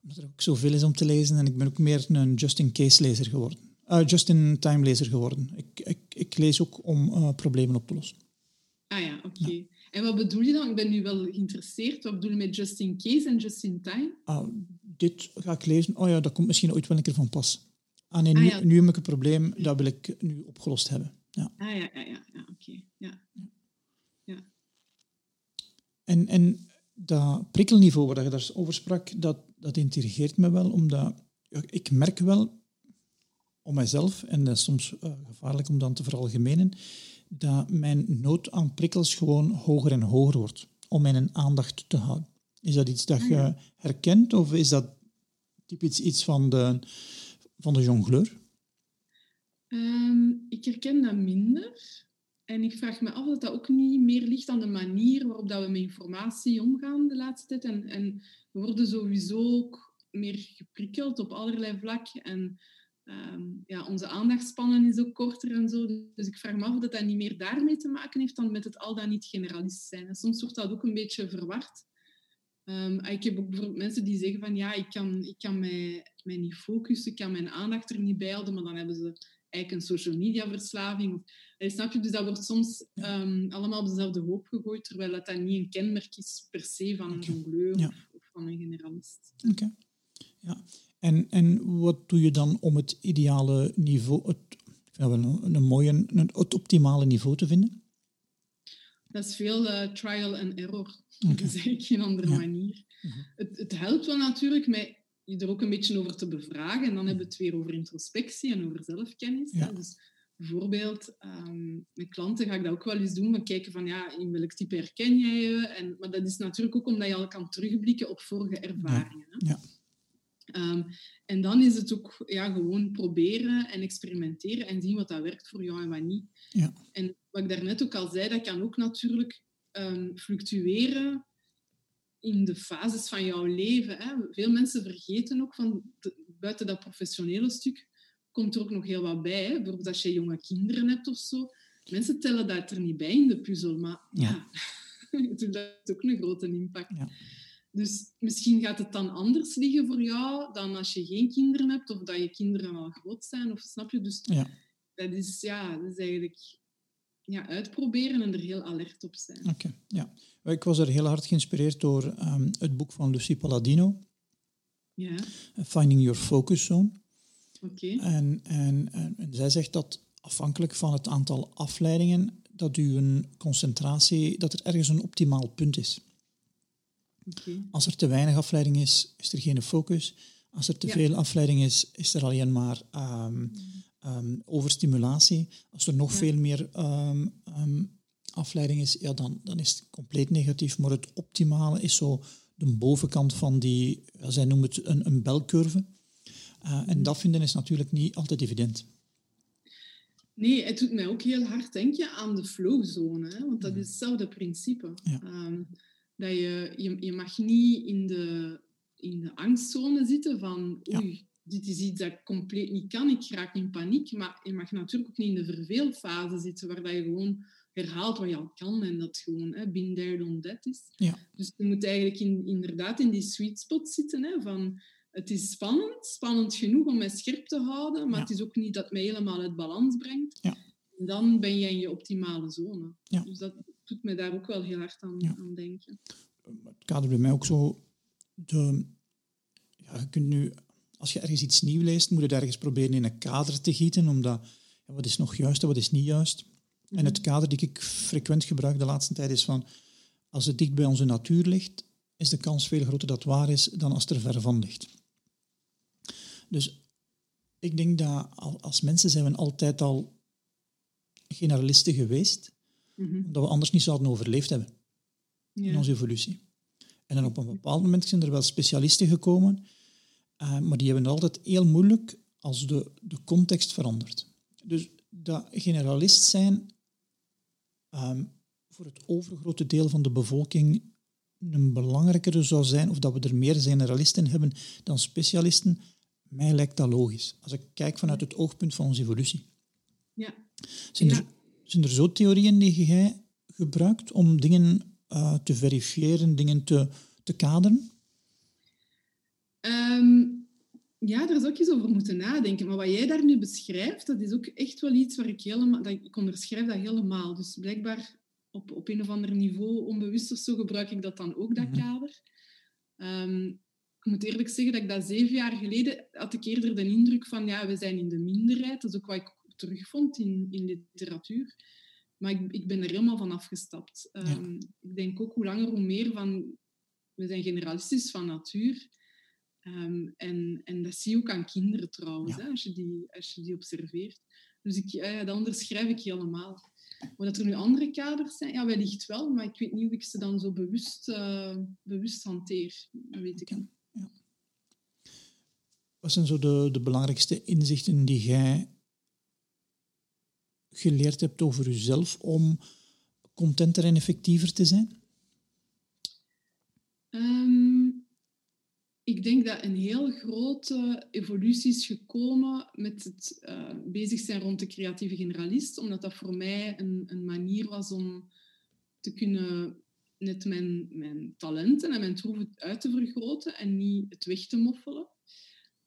omdat er ook zoveel is om te lezen. En ik ben ook meer een just-in-case-lezer geworden. Uh, just-in-time-lezer geworden. Ik, ik, ik lees ook om uh, problemen op te lossen. Ah ja, oké. Ja. En wat bedoel je dan? Ik ben nu wel geïnteresseerd. Wat bedoel je met just-in-case en just-in-time? Ah, dit ga ik lezen. Oh ja, dat komt misschien ooit wel een keer van pas. Ah nee, nu, ah, ja. nu heb ik een probleem, dat wil ik nu opgelost hebben. Ja. Ah ja, ja, ja, ja oké. Ja. ja. En, en dat prikkelniveau waar je daar over sprak, dat, dat intrigeert me wel, omdat ik merk wel om mijzelf, en dat is soms uh, gevaarlijk om dan te veralgemenen, dat mijn nood aan prikkels gewoon hoger en hoger wordt om mijn aandacht te houden. Is dat iets dat je herkent of is dat typisch iets van de, van de jongleur? Um, ik herken dat minder. En ik vraag me af of dat ook niet meer ligt aan de manier waarop dat we met informatie omgaan de laatste tijd. En, en we worden sowieso ook meer geprikkeld op allerlei vlakken. En um, ja, onze aandachtspannen is ook korter en zo. Dus ik vraag me af of dat, dat niet meer daarmee te maken heeft dan met het al dan niet generalist zijn. En soms wordt dat ook een beetje verward. Um, ik heb ook bijvoorbeeld mensen die zeggen van ja, ik kan, ik kan mij, mij niet focussen, ik kan mijn aandacht er niet bij houden, maar dan hebben ze eigenlijk een social media verslaving. Of, snap je? Dus dat wordt soms um, allemaal op dezelfde hoop gegooid, terwijl dat, dat niet een kenmerk is per se van een jongleur ja. of, of, van een generalist. Oké. Okay. Ja. En, en wat doe je dan om het ideale niveau, het, ik vind dat wel een, een mooie, een, het optimale niveau te vinden? Dat is veel uh, trial and error. Okay. Dat is eigenlijk geen andere ja. manier. Uh -huh. het, het helpt wel natuurlijk met je er ook een beetje over te bevragen. En dan hebben we het weer over introspectie en over zelfkennis. Ja. Dus bijvoorbeeld, um, met klanten ga ik dat ook wel eens doen. We kijken van, ja, in welk type herken jij je? En, maar dat is natuurlijk ook omdat je al kan terugblikken op vorige ervaringen. Ja. Um, en dan is het ook ja, gewoon proberen en experimenteren en zien wat dat werkt voor jou en wat niet. Ja. En wat ik daarnet ook al zei, dat kan ook natuurlijk um, fluctueren in de fases van jouw leven. Hè. Veel mensen vergeten ook van buiten dat professionele stuk komt er ook nog heel wat bij. Hè. Bijvoorbeeld als je jonge kinderen hebt of zo. Mensen tellen dat er niet bij in de puzzel, maar ja, ja <laughs> dat heeft ook een grote impact. Ja. Dus misschien gaat het dan anders liggen voor jou dan als je geen kinderen hebt of dat je kinderen al groot zijn. Of snap je? Dus ja. dat, is, ja, dat is eigenlijk ja, uitproberen en er heel alert op zijn. Oké, ja. Ik was er heel hard geïnspireerd door um, het boek van Lucie Palladino. Ja. Finding Your Focus Zone. Oké. En, en, en, en, zij zegt dat afhankelijk van het aantal afleidingen, dat uw concentratie, dat er ergens een optimaal punt is. Okay. Als er te weinig afleiding is, is er geen focus. Als er te ja. veel afleiding is, is er alleen maar um, um, overstimulatie. Als er nog ja. veel meer um, afleiding is, ja, dan, dan is het compleet negatief. Maar het optimale is zo de bovenkant van die, zij noemen het een, een belcurve. Uh, en dat vinden is natuurlijk niet altijd evident. Nee, het doet mij ook heel hard denken aan de flowzone, hè? want dat is hetzelfde principe. Ja. Um, dat je, je, je mag niet in de, in de angstzone zitten van oei, ja. dit is iets dat ik compleet niet kan, ik raak in paniek. Maar je mag natuurlijk ook niet in de verveelfase zitten, waar dat je gewoon herhaalt wat je al kan en dat gewoon hè, been there, done that is. Ja. Dus je moet eigenlijk in, inderdaad in die sweet spot zitten hè, van het is spannend, spannend genoeg om mij scherp te houden, maar Ja. het is ook niet dat mij helemaal uit balans brengt. Ja. Dan ben je in je optimale zone. Dus dat doet mij daar ook wel heel hard aan, Ja. aan denken. het kader bij mij ook zo. De, ja, je kunt nu, als je ergens iets nieuw leest, moet je het ergens proberen in een kader te gieten, omdat ja, wat is nog juist en wat is niet juist. En het kader die ik frequent gebruik de laatste tijd is van, als het dicht bij onze natuur ligt, is de kans veel groter dat het waar is dan als het er ver van ligt. Dus ik denk dat al- als mensen zijn we altijd al generalisten geweest, Mhm. dat we anders niet zouden overleefd hebben in onze evolutie. En dan op een bepaald moment zijn er wel specialisten gekomen, eh, maar die hebben het altijd heel moeilijk als de, de context verandert. Dus dat generalist zijn ehm, voor het overgrote deel van de bevolking een belangrijkere zou zijn, of dat we er meer generalisten hebben dan specialisten, Mij lijkt dat logisch. Als ik kijk vanuit het oogpunt van onze evolutie. Ja. Zijn, er, zijn er zo theorieën die jij gebruikt om dingen uh, te verifiëren, dingen te, te kaderen? Um, ja, daar zou ik eens over moeten nadenken. Maar wat jij daar nu beschrijft, dat is ook echt wel iets waar ik helemaal... Dat, ik onderschrijf dat helemaal. Dus blijkbaar op, op een of ander niveau, onbewust of zo, gebruik ik dat dan ook, dat mhm. kader. Um, ik moet eerlijk zeggen dat ik dat zeven jaar geleden had ik eerder de indruk van ja, we zijn in de minderheid. Dat is ook wat ik terugvond in, in literatuur. Maar ik, ik ben er helemaal van afgestapt. Um, Ik denk ook hoe langer hoe meer van... We zijn generalistisch van natuur. Um, en, en dat zie je ook aan kinderen trouwens, hè, als, je die, als je die observeert. Dus ik, ja, dat onderschrijf ik helemaal. Maar dat er nu andere kaders zijn, ja, wellicht wel, maar ik weet niet hoe ik ze dan zo bewust, uh, bewust hanteer. Dat weet ik niet. Ja. Wat zijn zo de, de belangrijkste inzichten die jij geleerd hebt over jezelf om contenter en effectiever te zijn? Um, ik denk dat een heel grote evolutie is gekomen met het uh, bezig zijn rond de creatieve generalist, omdat dat voor mij een, een manier was om te kunnen net mijn, mijn talenten en mijn troeven uit te vergroten en niet het weg te moffelen.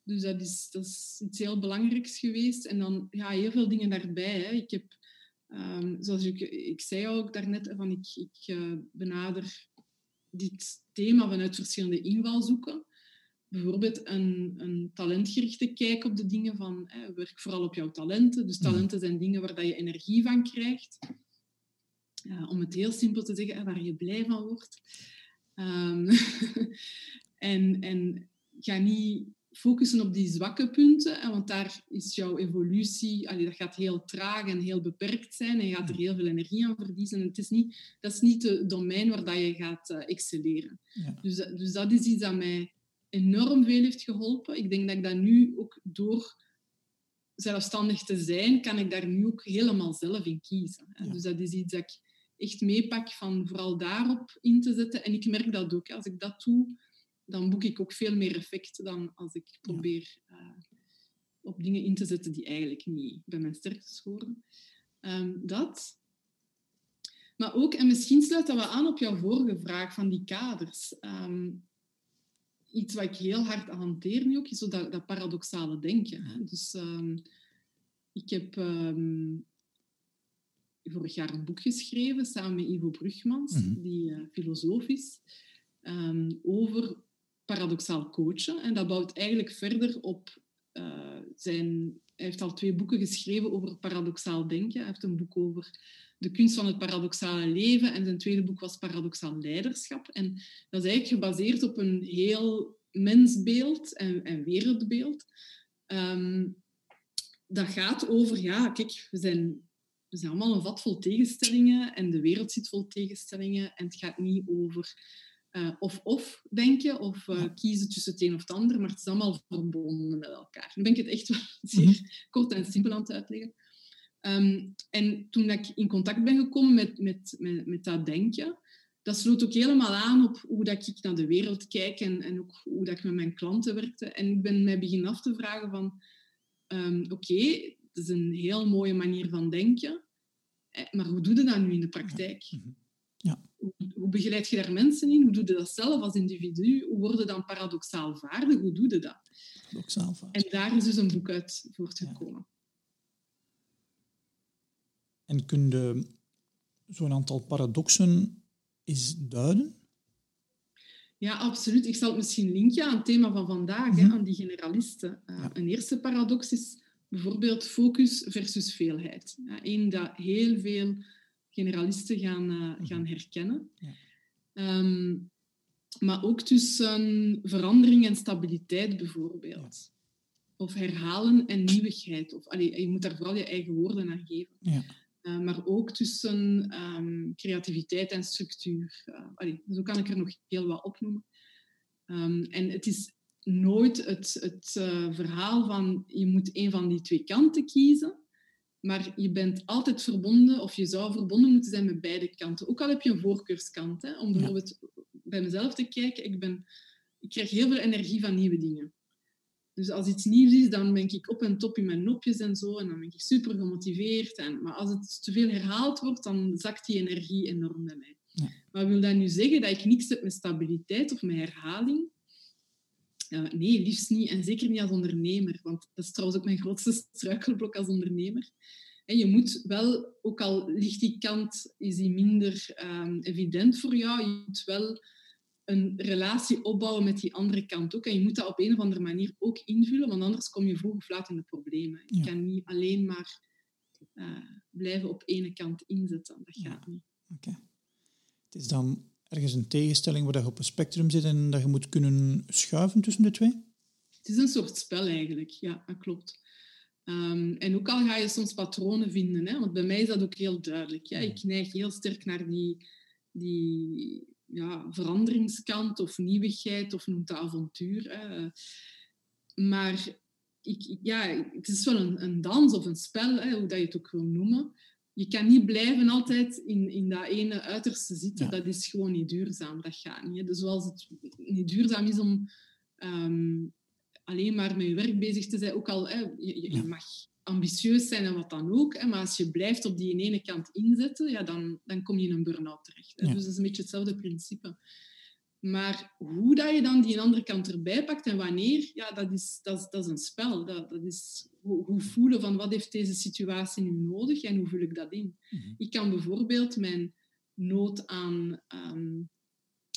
Dus dat is, dat is iets heel belangrijks geweest. En dan ja, heel veel dingen daarbij. Hè. Ik heb, um, zoals ik, ik zei ook daarnet, van ik, ik uh, benader dit thema vanuit verschillende invalshoeken bijvoorbeeld een, een talentgerichte kijk op de dingen van hè, werk vooral op jouw talenten. Dus mhm. talenten zijn dingen waar dat je energie van krijgt. om het heel simpel te zeggen, waar je blij van wordt. Um, <laughs> en, en ga niet focussen op die zwakke punten, want daar is jouw evolutie, allee, dat gaat heel traag en heel beperkt zijn en je gaat er heel veel energie aan verliezen. En het is niet, dat is niet het domein waar dat je gaat uh, excelleren. Ja. Dus, dus dat is iets dat mij enorm veel heeft geholpen. Ik denk dat ik dat nu ook door zelfstandig te zijn, kan ik daar nu ook helemaal zelf in kiezen. Dus dat is iets dat ik echt meepak van vooral daarop in te zetten. En ik merk dat ook. Als ik dat doe, dan boek ik ook veel meer effect dan als ik probeer uh, op dingen in te zetten die eigenlijk niet bij mijn sterktes horen. Um, dat. Maar ook, en misschien sluit dat wel aan op jouw vorige vraag van die kaders. Um, iets wat ik heel hard hanteer nu ook, is zo dat, dat paradoxale denken. Hè. Dus um, ik heb vorig jaar een boek geschreven samen met Ivo Brugmans, mm -hmm. die uh, filosoof is, um, over paradoxaal coachen. En dat bouwt eigenlijk verder op uh, zijn... Hij heeft al twee boeken geschreven over paradoxaal denken. Hij heeft een boek over de kunst van het paradoxale leven. En zijn tweede boek was Paradoxaal Leiderschap. En dat is eigenlijk gebaseerd op een heel mensbeeld en, en wereldbeeld. Um, dat gaat over, ja, kijk, we zijn, we zijn allemaal een vat vol tegenstellingen en de wereld zit vol tegenstellingen. En het gaat niet over of-of uh, denken of uh, kiezen tussen het een of het ander, maar het is allemaal verbonden met elkaar. Nu ben ik het echt wel <laughs> zeer mm -hmm. kort en simpel aan het uitleggen. Um, en toen ik in contact ben gekomen met, met, met, met dat denken, dat sloot ook helemaal aan op hoe dat ik naar de wereld kijk en, en ook hoe dat ik met mijn klanten werkte. En ik ben mij begin af te vragen van, um, oké, okay, dat is een heel mooie manier van denken, eh, maar hoe doe je dat nu in de praktijk? Mhm. Hoe, begeleid je daar mensen in? Hoe doe je dat zelf als individu? Hoe word je dan paradoxaal vaardig? Hoe doe je dat? Paradoxaal vaardig. En daar is dus een boek uit voortgekomen. En kun je zo'n aantal paradoxen eens duiden? Ja, absoluut. Ik zal het misschien linken aan het thema van vandaag, hè, mhm. aan die generalisten. Uh, Een eerste paradox is bijvoorbeeld focus versus veelheid. Eén dat heel veel generalisten gaan, uh, gaan herkennen. Ja. Um, maar ook tussen verandering en stabiliteit bijvoorbeeld. Ja. Of herhalen en nieuwigheid. Of, allee, je moet daar vooral je eigen woorden aan geven. Ja. Uh, maar ook tussen um, creativiteit en structuur. Uh, allee, zo kan ik er nog heel wat opnoemen. Um, en het is nooit het, het uh, verhaal van je moet een van die twee kanten kiezen, maar je bent altijd verbonden, of je zou verbonden moeten zijn met beide kanten. Ook al heb je een voorkeurskant, hè, om bijvoorbeeld bij mezelf te kijken. Ik, ben, ik krijg heel veel energie van nieuwe dingen. Dus als iets nieuws is, dan ben ik op en top in mijn nopjes en zo. En dan ben ik super gemotiveerd. En, maar als het te veel herhaald wordt, dan zakt die energie enorm bij mij. Ja. Maar wil dat nu zeggen dat ik niks heb met stabiliteit of met herhaling? Uh, nee, liefst niet. En zeker niet als ondernemer. Want dat is trouwens ook mijn grootste struikelblok als ondernemer. En je moet wel, ook al ligt die kant is die minder um, evident voor jou, je moet wel een relatie opbouwen met die andere kant ook. En je moet dat op een of andere manier ook invullen, want anders kom je vroeg of laat in de problemen. Je kan niet alleen maar uh, blijven op ene kant inzetten. Dat gaat niet. Oké. Het is dan ergens een tegenstelling waar je op een spectrum zit en dat je moet kunnen schuiven tussen de twee? Het is een soort spel eigenlijk, ja, dat klopt. Um, en ook al ga je soms patronen vinden, hè, want bij mij is dat ook heel duidelijk. Ja. Ik neig heel sterk naar die, die ja, veranderingskant of nieuwigheid of noemt het avontuur. Hè. Maar ik, ja, het is wel een, een dans of een spel, hè, hoe dat je het ook wil noemen. Je kan niet blijven altijd in, in dat ene uiterste zitten. Dat is gewoon niet duurzaam. Dat gaat niet. Hè. Dus zoals het niet duurzaam is om um, alleen maar met je werk bezig te zijn, ook al hè, je, je mag ambitieus zijn en wat dan ook. Hè, maar als je blijft op die ene kant inzetten, ja, dan, dan kom je in een burn-out terecht. Hè. Dus dat is een beetje hetzelfde principe. Maar hoe dat je dan die andere kant erbij pakt en wanneer, ja, dat is, dat is, dat is een spel. Dat, dat is hoe, hoe, voelen van wat heeft deze situatie nu nodig en hoe vul ik dat in. Mhm. Ik kan bijvoorbeeld mijn nood aan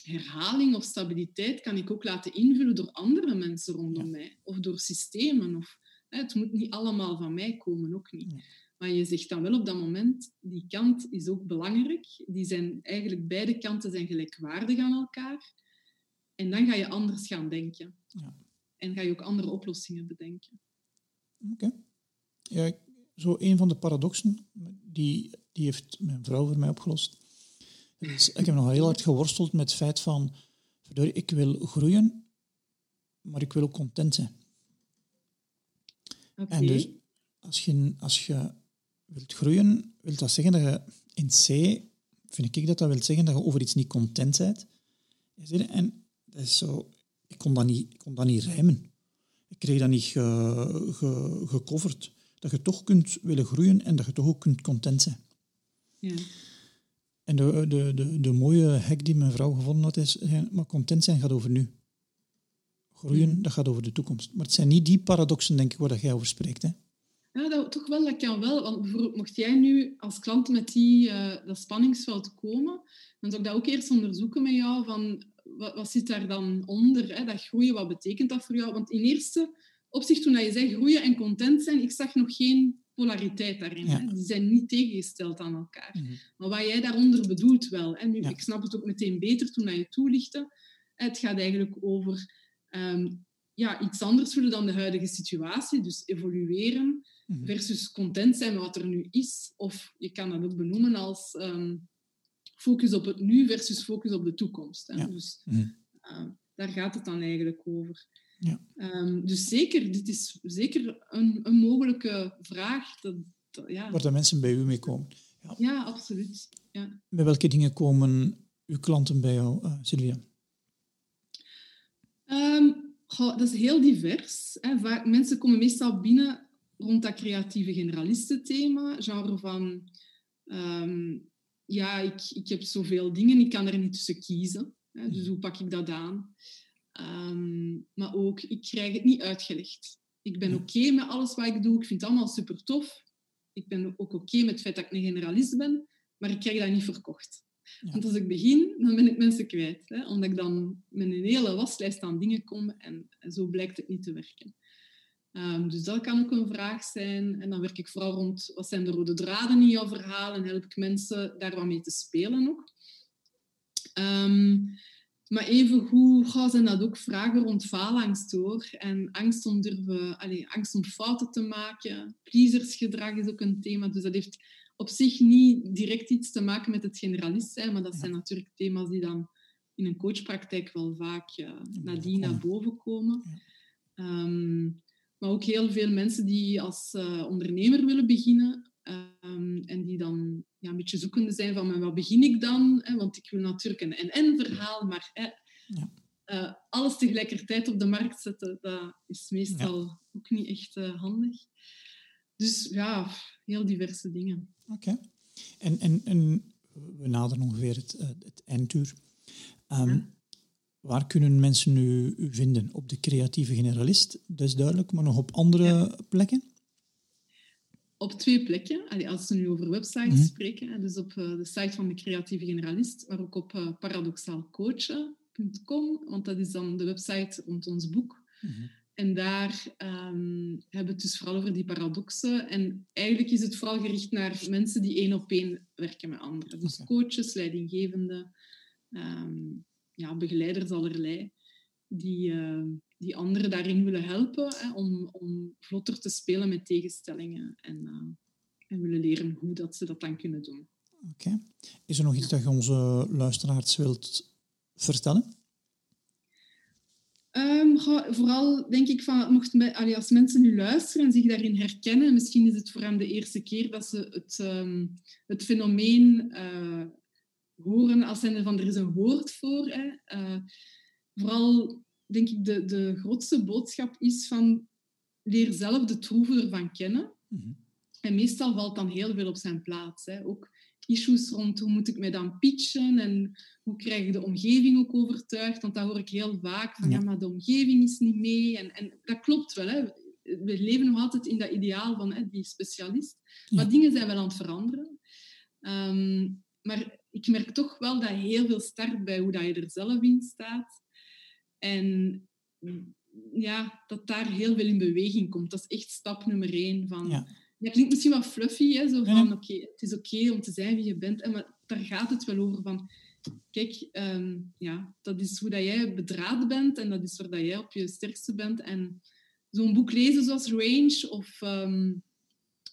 herhaling of stabiliteit kan ik ook laten invullen door andere mensen rondom mij of door systemen. Of, hè, het moet niet allemaal van mij komen, ook niet. Maar je zegt dan wel op dat moment, die kant is ook belangrijk. Die zijn eigenlijk beide kanten zijn gelijkwaardig aan elkaar. En dan ga je anders gaan denken. Ja. En ga je ook andere oplossingen bedenken. Oké. Ja, zo een van de paradoxen, die, die heeft mijn vrouw voor mij opgelost. Dus ik heb nog heel hard geworsteld met het feit van, ik wil groeien, maar ik wil ook content zijn. Okay. En dus als je, als je wilt groeien, wil dat zeggen dat je in C, vind ik dat dat wil zeggen dat je over iets niet content bent. En dat is zo, ik kon dat niet, ik kon dat niet rijmen. Ik kreeg dat niet ge, ge, gecoverd. Dat je toch kunt willen groeien en dat je toch ook kunt content zijn. Ja. En de, de, de, de mooie hack die mijn vrouw gevonden had is, maar content zijn gaat over nu. Groeien, dat gaat over de toekomst. Maar het zijn niet die paradoxen, denk ik, waar jij over spreekt. Hè? Ja, dat, toch wel, dat kan wel. Want bijvoorbeeld, mocht jij nu als klant met die, uh, dat spanningsveld komen, dan zou ik dat ook eerst onderzoeken met jou, van wat, wat zit daar dan onder? Hè? Dat groeien, wat betekent dat voor jou? Want in eerste opzicht, toen je zei groeien en content zijn, ik zag nog geen polariteit daarin. Hè? Die zijn niet tegengesteld aan elkaar. Mhm. Maar wat jij daaronder bedoelt wel. Hè? Nu, Ik snap het ook meteen beter toen je toelichtte. Het gaat eigenlijk over ehm, ja, iets anders voelen dan de huidige situatie. Dus evolueren. Versus content zijn met wat er nu is. Of je kan dat ook benoemen als um, focus op het nu versus focus op de toekomst. Hè? Dus mhm. uh, daar gaat het dan eigenlijk over. Ja. Um, dus zeker, dit is zeker een, een mogelijke vraag. Dat, dat, ja. Waar de mensen bij u mee komen. Ja, ja absoluut. Ja. Met welke dingen komen uw klanten bij jou, uh, Sylvia? Um, goh, dat is heel divers. Hè. Vaak, mensen komen meestal binnen rond dat creatieve generalistenthema. Genre van... Um, ja, ik, ik heb zoveel dingen, ik kan er niet tussen kiezen. Hè. Dus hoe pak ik dat aan? Um, maar ook, ik krijg het niet uitgelegd. Ik ben oké met alles wat ik doe. Ik vind het allemaal super tof. Ik ben ook oké met het feit dat ik een generalist ben, maar ik krijg dat niet verkocht. Want als ik begin, dan ben ik mensen kwijt. Hè? Omdat ik dan met een hele waslijst aan dingen kom en, en zo blijkt het niet te werken. Um, dus dat kan ook een vraag zijn. En dan werk ik vooral rond wat zijn de rode draden in jouw verhaal en help ik mensen daar wat mee te spelen ook. Um, maar even hoe zijn dat ook vragen rond faalangst hoor. En angst om, durven, allez, angst om fouten te maken. Pleasersgedrag is ook een thema. Dus dat heeft op zich niet direct iets te maken met het generalist zijn. Maar dat zijn natuurlijk thema's die dan in een coachpraktijk wel vaak uh, nadien naar boven komen. Um, maar ook heel veel mensen die als uh, ondernemer willen beginnen. Um, en die dan ja, een beetje zoekende zijn van wat begin ik dan? Hè? Want ik wil natuurlijk een en-en verhaal, maar hè, ja. uh, alles tegelijkertijd op de markt zetten, dat is meestal ook niet echt uh, handig. Dus ja, heel diverse dingen. Oké. En, en, en we naderen ongeveer het, het einduur. Um, ja. Waar kunnen mensen u, u, vinden? Op de creatieve generalist, dat is duidelijk, maar nog op andere ja. plekken? Op twee plekken. Allee, als we nu over websites mm -hmm. spreken, dus op uh, de site van de creatieve generalist, maar ook op uh, paradoxaalcoachen.com, want dat is dan de website rond ons boek. Mm -hmm. En daar um, hebben we het dus vooral over die paradoxen. En eigenlijk is het vooral gericht naar mensen die één op één werken met anderen. Dus coaches, leidinggevenden, um, ja, begeleiders allerlei, die, uh, die anderen daarin willen helpen hè, om, om vlotter te spelen met tegenstellingen en, uh, en willen leren hoe dat ze dat dan kunnen doen. Oké. Okay. Is er nog iets dat je onze luisteraars wilt vertellen? Um, vooral denk ik van, mochten als mensen nu luisteren en zich daarin herkennen, misschien is het voor hen de eerste keer dat ze het, um, het fenomeen uh, horen als zijn van er is een woord voor. Hè. Uh, vooral denk ik de, de grootste boodschap is van leer zelf de troeven ervan kennen. Mm -hmm. En meestal valt dan heel veel op zijn plaats. Hè. Ook issues rond hoe moet ik mij dan pitchen en hoe krijg ik de omgeving ook overtuigd. Want dat hoor ik heel vaak, van ja, maar de omgeving is niet mee. En, en dat klopt wel. Hè. We leven nog altijd in dat ideaal van hè, die specialist. Maar dingen zijn wel aan het veranderen. Um, maar ik merk toch wel dat heel veel start bij hoe dat je er zelf in staat. En ja, dat daar heel veel in beweging komt. Dat is echt stap nummer één. Van, ja. Dat klinkt misschien wat fluffy, hè, zo van, oké, okay, het is oké okay om te zijn wie je bent. En, maar daar gaat het wel over van, kijk, um, ja, dat is hoe dat jij bedraad bent en dat is waar dat jij op je sterkste bent. En zo'n boek lezen zoals Range of um,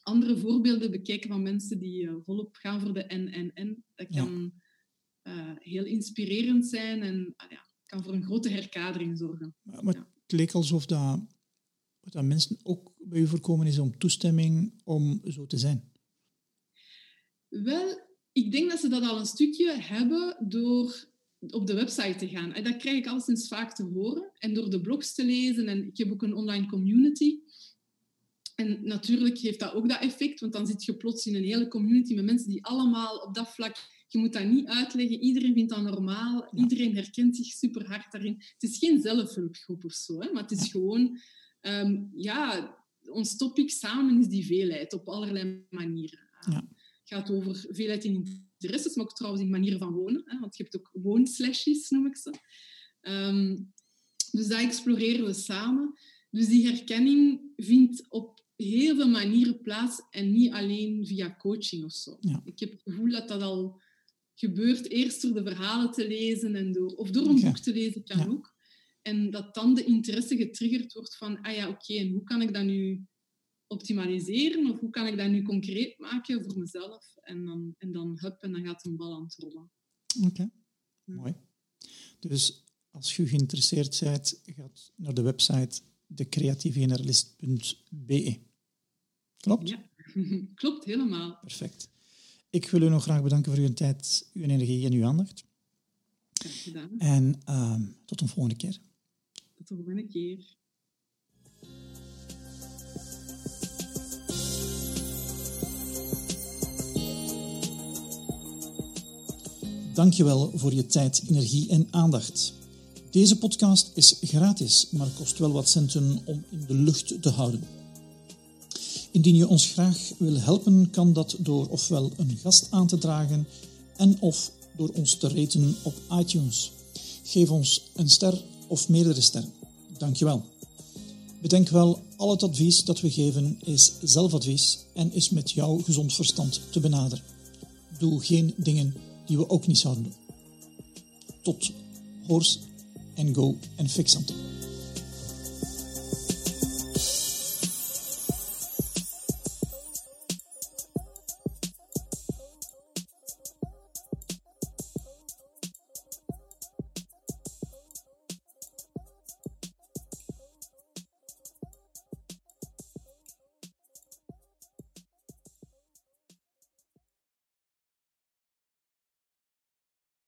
andere voorbeelden bekijken van mensen die uh, volop gaan voor de N-N-N, dat kan ja. uh, heel inspirerend zijn en uh, ja, kan voor een grote herkadering zorgen. Maar, maar ja. het leek alsof dat, dat mensen ook bij u voorkomen is om toestemming om zo te zijn. Wel, ik denk dat ze dat al een stukje hebben door op de website te gaan. En dat krijg ik al sinds vaak te horen. En door de blogs te lezen. En ik heb ook een online community. En natuurlijk heeft dat ook dat effect, want dan zit je plots in een hele community met mensen die allemaal op dat vlak... Je moet dat niet uitleggen. Iedereen vindt dat normaal. Ja. Iedereen herkent zich super hard daarin. Het is geen zelfhulpgroep of zo, hè, maar het is gewoon... Um, ja, ons topic samen is die veelheid op allerlei manieren. Ja. Het gaat over veelheid in interesses, maar ook trouwens in manieren van wonen. Hè, want je hebt ook woonslashes, noem ik ze. Um, dus dat exploreren we samen. Dus die herkenning vindt op heel veel manieren plaats en niet alleen via coaching of zo. Ja. Ik heb het gevoel dat dat al gebeurt, eerst door de verhalen te lezen en door, of door een okay. boek te lezen, kan ja. ook. En dat dan de interesse getriggerd wordt van, ah ja, oké, okay, en hoe kan ik dat nu optimaliseren? Of hoe kan ik dat nu concreet maken voor mezelf? En dan, en dan hup, en dan gaat een bal aan het rollen. Oké, okay. ja. mooi. Dus als je geïnteresseerd bent, gaat naar de website decreatievegeneralist.be. Klopt? Ja, <laughs> klopt helemaal. Perfect. Ik wil u nog graag bedanken voor uw tijd, uw energie en uw aandacht. Graag gedaan. En uh, tot een volgende keer. Tot de volgende keer. Dankjewel voor je tijd, energie en aandacht. Deze podcast is gratis, maar kost wel wat centen om in de lucht te houden. Indien je ons graag wil helpen, kan dat door ofwel een gast aan te dragen en of door ons te raten op iTunes. Geef ons een ster of meerdere sterren. Dankjewel. Bedenk wel, al het advies dat we geven is zelfadvies en is met jouw gezond verstand te benaderen. Doe geen dingen die we ook niet zouden doen. Tot hoors and go and fix something.